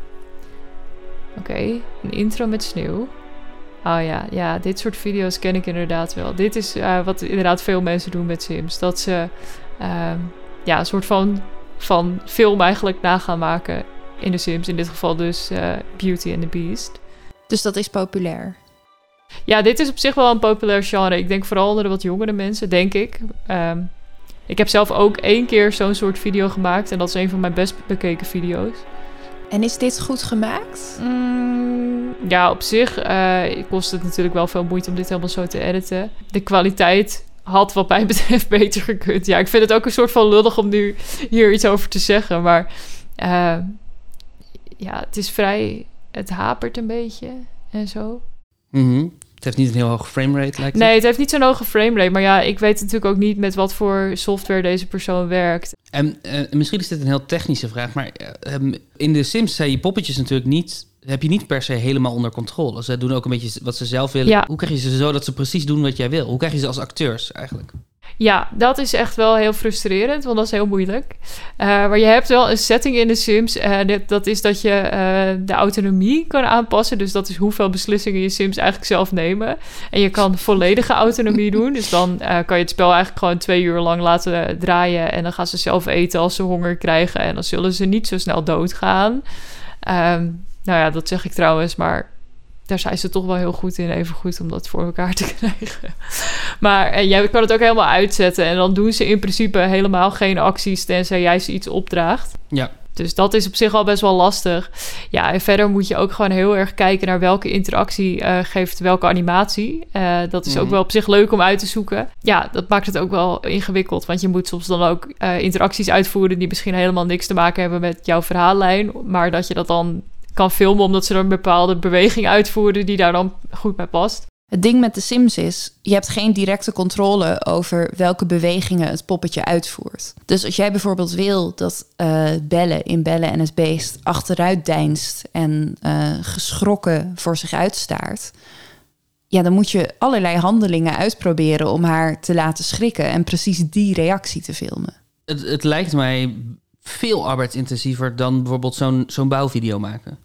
Oké, een intro met sneeuw. Oh ja, ja, dit soort video's ken ik inderdaad wel. Dit is eh, wat inderdaad veel mensen doen met Sims. Dat ze ehm, ja, een soort van, van film eigenlijk na gaan maken in de Sims. In dit geval dus eh, Beauty and the Beast. Dus dat is populair. Ja, dit is op zich wel een populair genre. Ik denk vooral onder de wat jongere mensen, denk ik. Ehm, ik heb zelf ook één keer zo'n soort video gemaakt. En dat is een van mijn best bekeken video's. En is dit goed gemaakt? Mm, ja, op zich eh, kost het natuurlijk wel veel moeite om dit helemaal zo te editen. De kwaliteit had wat mij betreft beter gekund. Ja, ik vind het ook een soort van lullig om nu hier iets over te zeggen. Maar eh, ja, het is vrij... Het hapert een beetje en zo. Mhm. Het heeft niet een heel hoge framerate, lijkt Nee, het. heeft niet zo'n hoge framerate. Maar ja, ik weet natuurlijk ook niet met wat voor software deze persoon werkt. En eh, misschien is dit een heel technische vraag, maar eh, ehm, in de Sims zijn je poppetjes natuurlijk niet, heb je niet per se helemaal onder controle. Ze doen ook een beetje wat ze zelf willen. Ja. Hoe krijg je ze zo dat ze precies doen wat jij wil? Hoe krijg je ze als acteurs eigenlijk? Ja, dat is echt wel heel frustrerend, want dat is heel moeilijk. Eh, maar je hebt wel een setting in de Sims. dit- dat is dat je eh, de autonomie kan aanpassen. Dus dat is hoeveel beslissingen je Sims eigenlijk zelf nemen. En je kan volledige autonomie doen. Dus dan eh, kan je het spel eigenlijk gewoon twee uur lang laten draaien. En dan gaan ze zelf eten als ze honger krijgen. En dan zullen ze niet zo snel doodgaan. Ehm, nou ja, dat zeg ik trouwens, maar daar zijn ze toch wel heel goed in, even goed om dat voor elkaar te krijgen. Maar en jij kan het ook helemaal uitzetten en dan doen ze in principe helemaal geen acties tenzij jij ze iets opdraagt. Ja. Dus dat is op zich al best wel lastig. Ja, en verder moet je ook gewoon heel erg kijken naar welke interactie eh, geeft welke animatie. Eh, dat is ook Mhm. wel op zich leuk om uit te zoeken. Ja, dat maakt het ook wel ingewikkeld. Want je moet soms dan ook eh, interacties uitvoeren die misschien helemaal niks te maken hebben met jouw verhaallijn. Maar dat je dat dan kan filmen omdat ze er een bepaalde beweging uitvoeren die daar dan goed bij past. Het ding met de Sims is, je hebt geen directe controle over welke bewegingen het poppetje uitvoert. Dus als jij bijvoorbeeld wil dat eh Belle in Belle en het Beest achteruit deinst en eh, geschrokken voor zich uitstaart, ja, dan moet je allerlei handelingen uitproberen om haar te laten schrikken en precies die reactie te filmen. Het, het lijkt mij veel arbeidsintensiever dan bijvoorbeeld zo'n zo'n bouwvideo maken.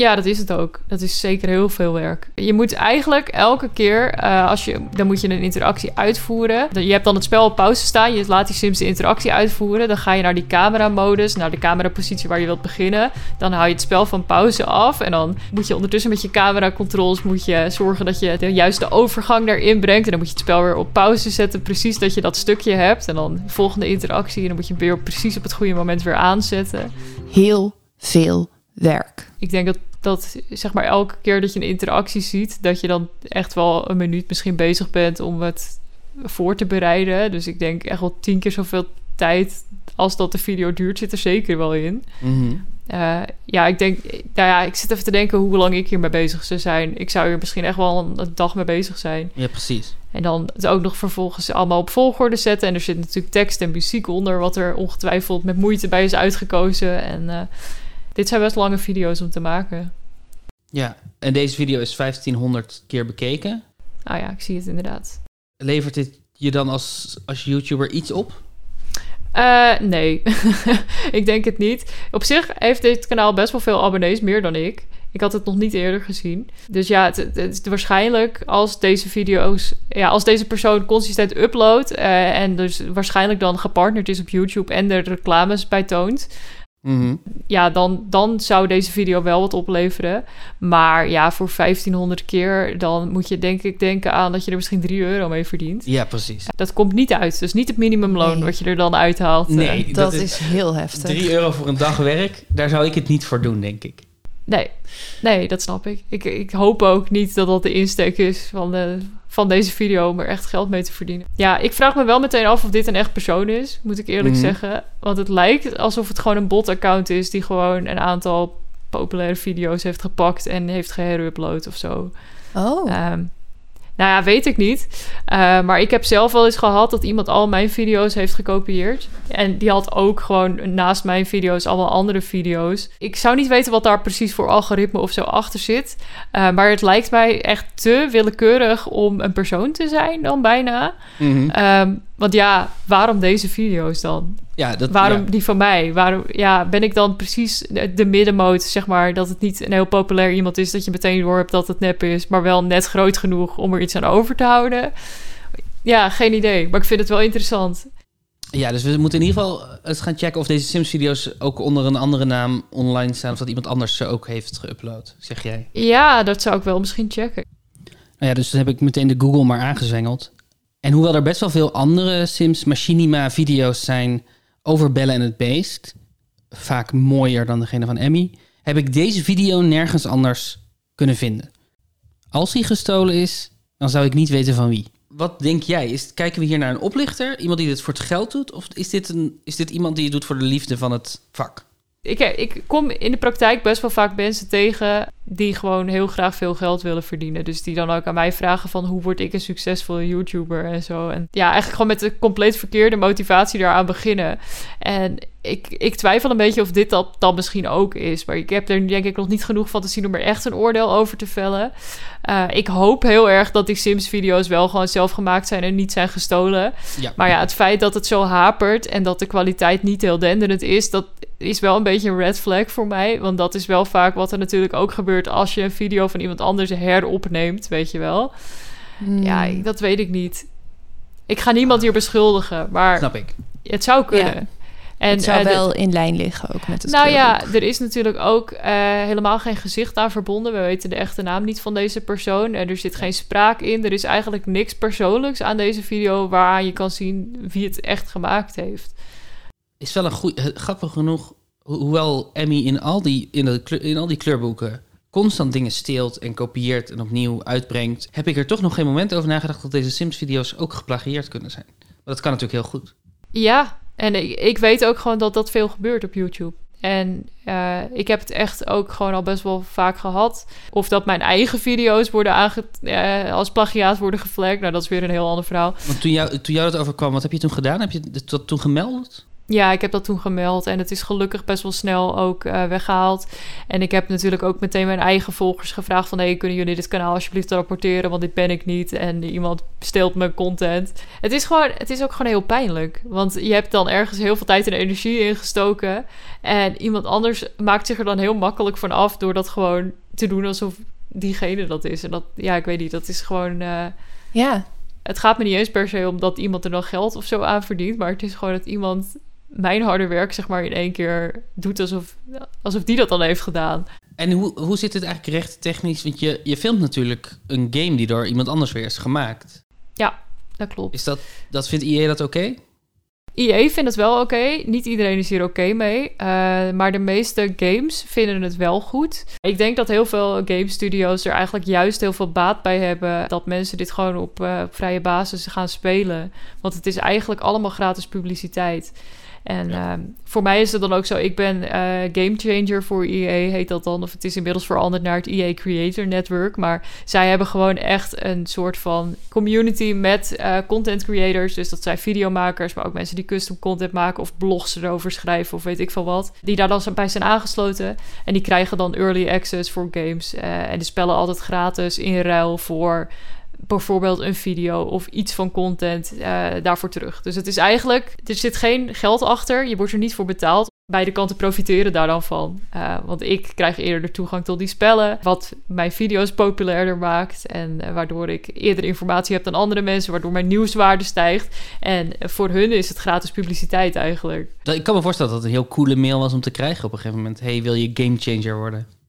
Ja, dat is het ook. Dat is zeker heel veel werk. Je moet eigenlijk elke keer, eh, als je, dan moet je een interactie uitvoeren. Je hebt dan het spel op pauze staan. Je laat die Sims de interactie uitvoeren. Dan ga je naar die cameramodus, naar de camerapositie waar je wilt beginnen. Dan hou je het spel van pauze af. En dan moet je ondertussen met je cameracontroles moet je zorgen dat je de juiste overgang daarin brengt. En dan moet je het spel weer op pauze zetten. Precies dat je dat stukje hebt. En dan de volgende interactie. En dan moet je hem weer precies op het goede moment weer aanzetten. Heel veel werk. Ik denk dat, dat zeg maar elke keer dat je een interactie ziet, dat je dan echt wel een minuut misschien bezig bent om het voor te bereiden. Dus ik denk echt wel tien keer zoveel tijd als dat de video duurt, zit er zeker wel in. Mhm. Eh, ja, ik denk, nou ja, ik zit even te denken hoe lang ik hiermee bezig zou zijn. Ik zou hier misschien echt wel een, een dag mee bezig zijn. Ja, precies. En dan het ook nog vervolgens allemaal op volgorde zetten. En er zit natuurlijk tekst en muziek onder, wat er ongetwijfeld met moeite bij is uitgekozen. En eh, dit zijn best lange video's om te maken. Ja, en deze video is 1500 keer bekeken. Ah ja, ik zie het inderdaad. Levert dit je dan als, als YouTuber iets op? Eh, nee, ik denk het niet. Op zich heeft dit kanaal best wel veel abonnees, meer dan ik. Ik had het nog niet eerder gezien. Dus ja, het, het is waarschijnlijk als deze video's, ja, als deze persoon consistent uploadt eh, en dus waarschijnlijk dan gepartnerd is op YouTube en er reclames bij toont, Mhm. ja, dan, dan zou deze video wel wat opleveren. Maar ja, voor 1500 keer, dan moet je denk ik denken aan dat je er misschien 3 euro mee verdient. Ja, precies. Dat komt niet uit. Dus niet het minimumloon Nee. wat je er dan uithaalt. eh. Nee, Dat, dat is, is heel heftig. 3 euro voor een dag werk, daar zou ik het niet voor doen, denk ik. Nee, nee, dat snap ik. ik. Ik hoop ook niet dat dat de insteek is van, de, van deze video om er echt geld mee te verdienen. Ja, ik vraag me wel meteen af of dit een echt persoon is, moet ik eerlijk Mhm. zeggen. Want het lijkt alsof het gewoon een bot-account is die gewoon een aantal populaire video's heeft gepakt en heeft geherupload of zo. Oh, Ehm, nou ja, weet ik niet. Eh, maar ik heb zelf wel eens gehad dat iemand al mijn video's heeft gekopieerd. En die had ook gewoon naast mijn video's allemaal andere video's. Ik zou niet weten wat daar precies voor algoritme of zo achter zit. Eh, maar het lijkt mij echt te willekeurig om een persoon te zijn dan bijna. Mhm. Ehm, want ja, waarom deze video's dan? Ja, dat, Waarom ja. die van mij? Waarom ja, ben ik dan precies de, de middenmoot, zeg maar, dat het niet een heel populair iemand is, dat je meteen door hebt dat het nep is, maar wel net groot genoeg om er iets aan over te houden? Ja, geen idee, maar ik vind het wel interessant. Ja, dus we moeten in ieder geval eens gaan checken of deze Sims-video's ook onder een andere naam online staan. Of dat iemand anders ze ook heeft geüpload, zeg jij. Ja, dat zou ik wel misschien checken. Nou ja, dus dan heb ik meteen de Google maar aangezwengeld. En hoewel er best wel veel andere Sims Machinima-video's zijn over Bellen en het Beest, vaak mooier dan degene van Emmy, heb ik deze video nergens anders kunnen vinden. Als hij gestolen is, dan zou ik niet weten van wie. Wat denk jij? Is, kijken we hier naar een oplichter? Iemand die dit voor het geld doet? Of is dit, een, is dit iemand die het doet voor de liefde van het vak? Ik, ik kom in de praktijk best wel vaak mensen tegen die gewoon heel graag veel geld willen verdienen. Dus die dan ook aan mij vragen van hoe word ik een succesvolle YouTuber en zo. En ja, eigenlijk gewoon met de compleet verkeerde motivatie daaraan beginnen. En ik, ik twijfel een beetje of dit dat dan misschien ook is. Maar ik heb er denk ik nog niet genoeg van te zien om er echt een oordeel over te vellen. Eh, ik hoop heel erg dat die Sims-video's wel gewoon zelf gemaakt zijn en niet zijn gestolen. Ja. Maar ja, het feit dat het zo hapert en dat de kwaliteit niet heel denderend is, dat is wel een beetje een red flag voor mij. Want dat is wel vaak wat er natuurlijk ook gebeurt als je een video van iemand anders heropneemt, weet je wel. Hmm. Ja, dat weet ik niet. Ik ga niemand hier beschuldigen, maar Snap ik. het zou kunnen. Ja. En, het zou eh, wel in lijn liggen ook met het nou ja, er is natuurlijk ook eh, helemaal geen gezicht aan verbonden. We weten de echte naam niet van deze persoon. En er zit geen spraak in. Er is eigenlijk niks persoonlijks aan deze video waaraan je kan zien wie het echt gemaakt heeft. Is wel een goede. Grappig genoeg, ho- hoewel Emmy in al die, in, de, in al die kleurboeken constant dingen steelt en kopieert en opnieuw uitbrengt, heb ik er toch nog geen moment over nagedacht dat deze Sims-video's ook geplagieerd kunnen zijn. Maar dat kan natuurlijk heel goed. Ja, en ik, ik weet ook gewoon dat dat veel gebeurt op YouTube. En eh, ik heb het echt ook gewoon al best wel vaak gehad. Of dat mijn eigen video's worden aange eh, als plagiaat worden geflagd. Nou, dat is weer een heel ander verhaal. Want toen jou, toen jou dat overkwam, wat heb je toen gedaan? Heb je dat toen gemeld? Ja, ik heb dat toen gemeld en het is gelukkig best wel snel ook eh, weggehaald. En ik heb natuurlijk ook meteen mijn eigen volgers gevraagd van... hey, kunnen jullie dit kanaal alsjeblieft rapporteren, want dit ben ik niet. En iemand steelt mijn content. Het is, gewoon, het is ook gewoon heel pijnlijk. Want je hebt dan ergens heel veel tijd en energie ingestoken... en iemand anders maakt zich er dan heel makkelijk van af... door dat gewoon te doen alsof diegene dat is. En dat, ja, ik weet niet, dat is gewoon... eh, Ja, het gaat me niet eens per se om dat iemand er dan geld of zo aan verdient. Maar het is gewoon dat iemand mijn harde werk, zeg maar, in één keer doet alsof, alsof die dat dan heeft gedaan. En hoe, hoe zit het eigenlijk recht technisch? Want je, je filmt natuurlijk een game die door iemand anders weer is gemaakt. Ja, dat klopt. Is dat, dat vindt IE dat oké? IE vindt het wel oké. Niet iedereen is hier oké mee. Eh, maar de meeste games vinden het wel goed. Ik denk dat heel veel game studios er eigenlijk juist heel veel baat bij hebben. Dat mensen dit gewoon op, eh, op vrije basis gaan spelen. Want het is eigenlijk allemaal gratis publiciteit. En ehm, voor mij is het dan ook zo, ik ben eh game changer voor EA, heet dat dan. Of het is inmiddels veranderd naar het EA Creator Network. Maar zij hebben gewoon echt een soort van community met eh, content creators. Dus dat zijn videomakers, maar ook mensen die custom content maken of blogs erover schrijven of weet ik veel wat. Die daar dan bij zijn aangesloten. En die krijgen dan early access voor games. eh, en die spellen altijd gratis in ruil voor bijvoorbeeld een video of iets van content eh, daarvoor terug. Dus het is eigenlijk, er zit geen geld achter, je wordt er niet voor betaald. Beide kanten profiteren daar dan van. Eh, want ik krijg eerder de toegang tot die spellen, wat mijn video's populairder maakt. En eh, waardoor ik eerder informatie heb dan andere mensen, waardoor mijn nieuwswaarde stijgt. En voor hun is het gratis publiciteit eigenlijk. Ik kan me voorstellen dat het een heel coole mail was om te krijgen op een gegeven moment. Hey, wil je gamechanger worden?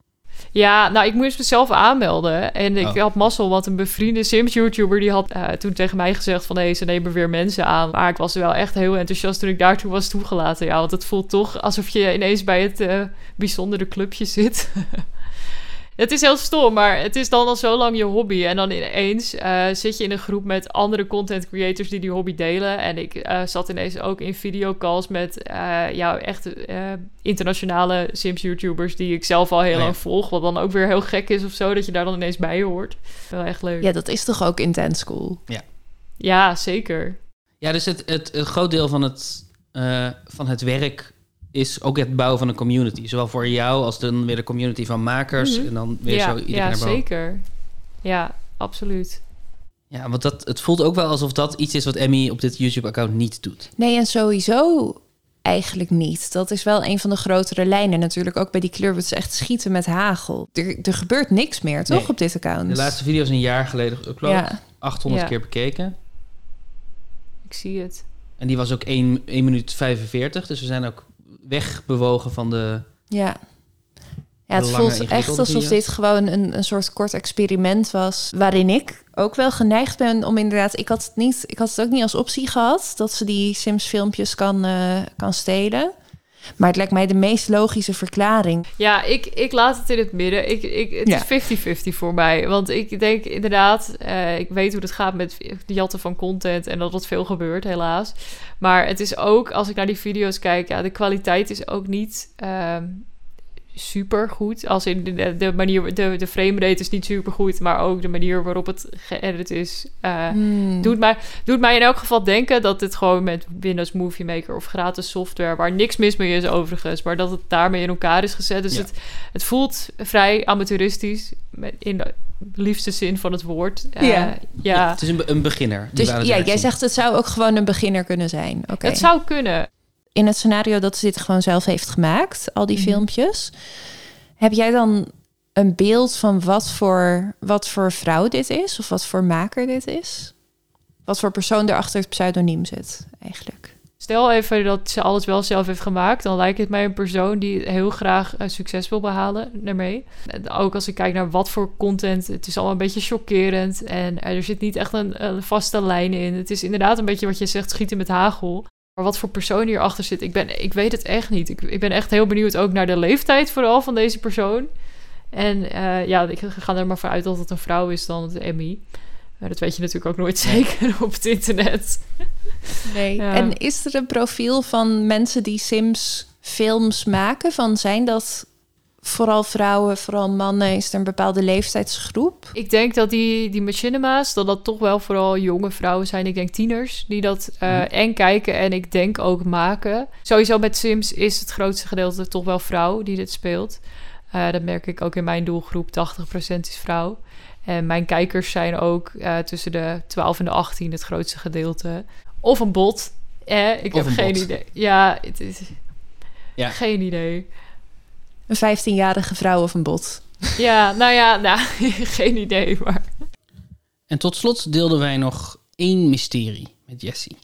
Ja, nou, ik moest mezelf aanmelden. En ik Oh. had mazzel, want een bevriende Sims-YouTuber... die had eh, toen tegen mij gezegd van... hé, hey, ze nemen weer mensen aan. Maar ik was wel echt heel enthousiast toen ik daartoe was toegelaten. Ja, want het voelt toch alsof je ineens bij het eh, bijzondere clubje zit. het is heel stom, maar het is dan al zo lang je hobby. En dan ineens eh, zit je in een groep met andere content creators... die die hobby delen. En ik eh, zat ineens ook in videocalls met... eh ja, echt eh, internationale Sims-YouTubers... die ik zelf al heel lang volg. Wat dan ook weer heel gek is of zo... dat je daar dan ineens bij hoort. Wel echt leuk. Ja, dat is toch ook intense cool? Ja. Ja, zeker. Ja, dus het, het, een groot deel van het, eh, van het werk is ook het bouwen van een community. Zowel voor jou als dan weer de community van makers. Mhm. En dan weer ja, zo iedereen Ja, naar zeker. Ja, absoluut. Ja, want dat, het voelt ook wel alsof dat iets is wat Emmy op dit YouTube-account niet doet. Nee, en sowieso eigenlijk niet. Dat is wel een van de grotere lijnen natuurlijk. Ook bij die club, het is echt schieten met hagel. Er, er gebeurt niks meer, toch, Nee. op dit account? De laatste video is een jaar geleden geüpload. Ja. 800 Ja. keer bekeken. Ik zie het. En die was ook 1, 1 minuut 45. Dus we zijn ook wegbewogen van de... Ja. Ja, het voelt echt alsof dit gewoon een, een soort kort experiment was. Waarin ik ook wel geneigd ben om inderdaad. Ik had het, niet, ik had het ook niet als optie gehad dat ze die Sims-filmpjes kan, eh, kan stelen. Maar het lijkt mij de meest logische verklaring. Ja, ik, ik laat het in het midden. Ik, ik, het Ja. is 50-50 voor mij. Want ik denk inderdaad, eh, ik weet hoe het gaat met de jatten van content en dat wat veel gebeurt, helaas. Maar het is ook, als ik naar die video's kijk, ja, de kwaliteit is ook niet ehm, super goed. Als in de, de manier, de, de frame rate is niet super goed, maar ook de manier waarop het geëdit is. eh, Hmm. doet, mij, doet mij in elk geval denken dat dit gewoon met Windows Movie Maker of gratis software, waar niks mis mee is overigens, maar dat het daarmee in elkaar is gezet. Dus Ja. het, het voelt vrij amateuristisch, met- in de liefste zin van het woord. Eh, Ja. ja. Het is een, een beginner. Dus het ja, jij zegt het zou ook gewoon een beginner kunnen zijn. Oké. Het zou kunnen. In het scenario dat ze dit gewoon zelf heeft gemaakt, al die Mhm. filmpjes. Heb jij dan een beeld van wat voor, wat voor vrouw dit is? Of wat voor maker dit is? Wat voor persoon er achter het pseudoniem zit, eigenlijk? Stel even dat ze alles wel zelf heeft gemaakt, dan lijkt het mij een persoon die heel graag eh, succes wil behalen daarmee. En Ook als ik kijk naar wat voor content, het is allemaal een beetje chockerend en er zit niet echt een, een vaste lijn in. Het is inderdaad een beetje wat je zegt, schieten met hagel. Maar wat voor persoon hierachter zit, ik, ben, ik weet het echt niet. Ik, ik ben echt heel benieuwd ook naar de leeftijd vooral van deze persoon. En eh, ja, ik ga er maar vanuit dat het een vrouw is dan het Emmy. Maar dat weet je natuurlijk ook nooit zeker op het internet. Nee. Ja. En is er een profiel van mensen die Sims films maken? Van zijn dat vooral vrouwen, vooral mannen? Is er een bepaalde leeftijdsgroep? Ik denk dat die, die machinema's, dat dat toch wel vooral jonge vrouwen zijn. Ik denk tieners die dat eh, en kijken en ik denk ook maken. Sowieso met Sims is het grootste gedeelte toch wel vrouw die dit speelt. Eh, dat merk ik ook in mijn doelgroep. 80% is vrouw. En mijn kijkers zijn ook eh, tussen de 12 en de 18 het grootste gedeelte. Of een bot. Eh, ik Of heb een geen bot. idee. Ja, het is Ja. geen idee. Een 15-jarige vrouw of een bot? Ja, nou ja, nou, geen idee. Maar En tot slot deelden wij nog één mysterie met Jessie.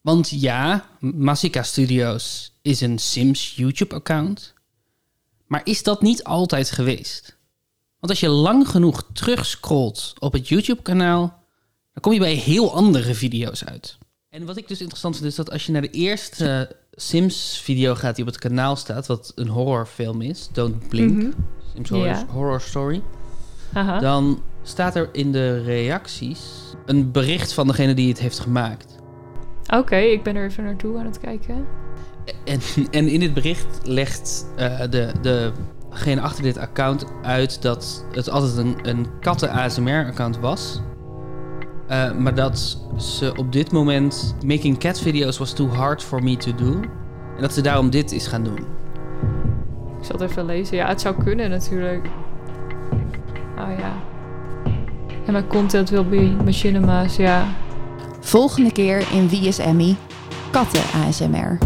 Want ja, Masika Studios is een Sims YouTube-account. Maar is dat niet altijd geweest? Want als je lang genoeg terugscrollt op het YouTube-kanaal, dan kom je bij heel andere video's uit. En wat ik dus interessant vind, is dat als je naar de eerste Sims-video gaat die op het kanaal staat, wat een horrorfilm is, Don't Blink, Mhm. Sims horror, Story, Aha. dan staat er in de reacties een bericht van degene die het heeft gemaakt. Oké, ik ben er even naartoe aan het kijken. En, en in dit bericht legt eh, de, degene achter dit account uit dat het altijd een, een katten-ASMR-account was. Eh, maar dat ze op dit moment making cat videos was too hard for me to do. En dat ze daarom dit is gaan doen. Ik zal het even lezen. Ja, het zou kunnen natuurlijk. Oh ja. En my content will be machinima's, ja. Volgende keer in Wie is Emmy? Katten ASMR.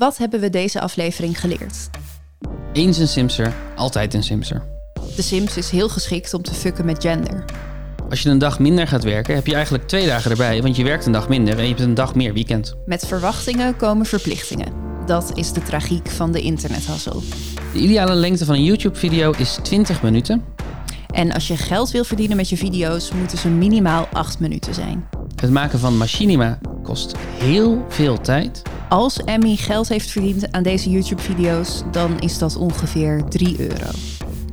Wat hebben we deze aflevering geleerd? Eens een Simser, altijd een Simser. De Sims is heel geschikt om te fucken met gender. Als je een dag minder gaat werken, heb je eigenlijk twee dagen erbij, want je werkt een dag minder en je hebt een dag meer weekend. Met verwachtingen komen verplichtingen. Dat is de tragiek van de internethassel. De ideale lengte van een YouTube-video is 20 minuten. En als je geld wil verdienen met je video's, moeten ze minimaal 8 minuten zijn. Het maken van machinima kost heel veel tijd. Als Emmy geld heeft verdiend aan deze YouTube-video's, dan is dat ongeveer 3 euro.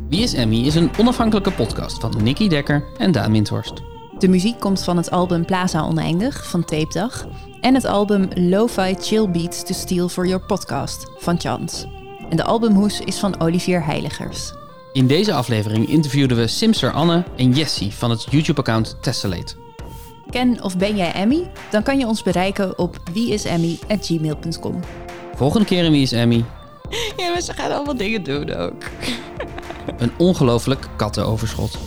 Wie is Emmy is een onafhankelijke podcast van Nicky Dekker en Daan Windhorst. De muziek komt van het album Plaza Oneindig van Tape Dag en het album Lo-Fi Chill Beats to Steal for Your Podcast van Chance. En de albumhoes is van Olivier Heiligers. In deze aflevering interviewden we Simser Anne en Jessie van het YouTube-account Tessellate. Ken of ben jij Emmy? Dan kan je ons bereiken op wieisemmy.gmail.com. Volgende keer in Wie is Emmy? Ja, maar ze gaan allemaal dingen doen ook. Een ongelooflijk kattenoverschot.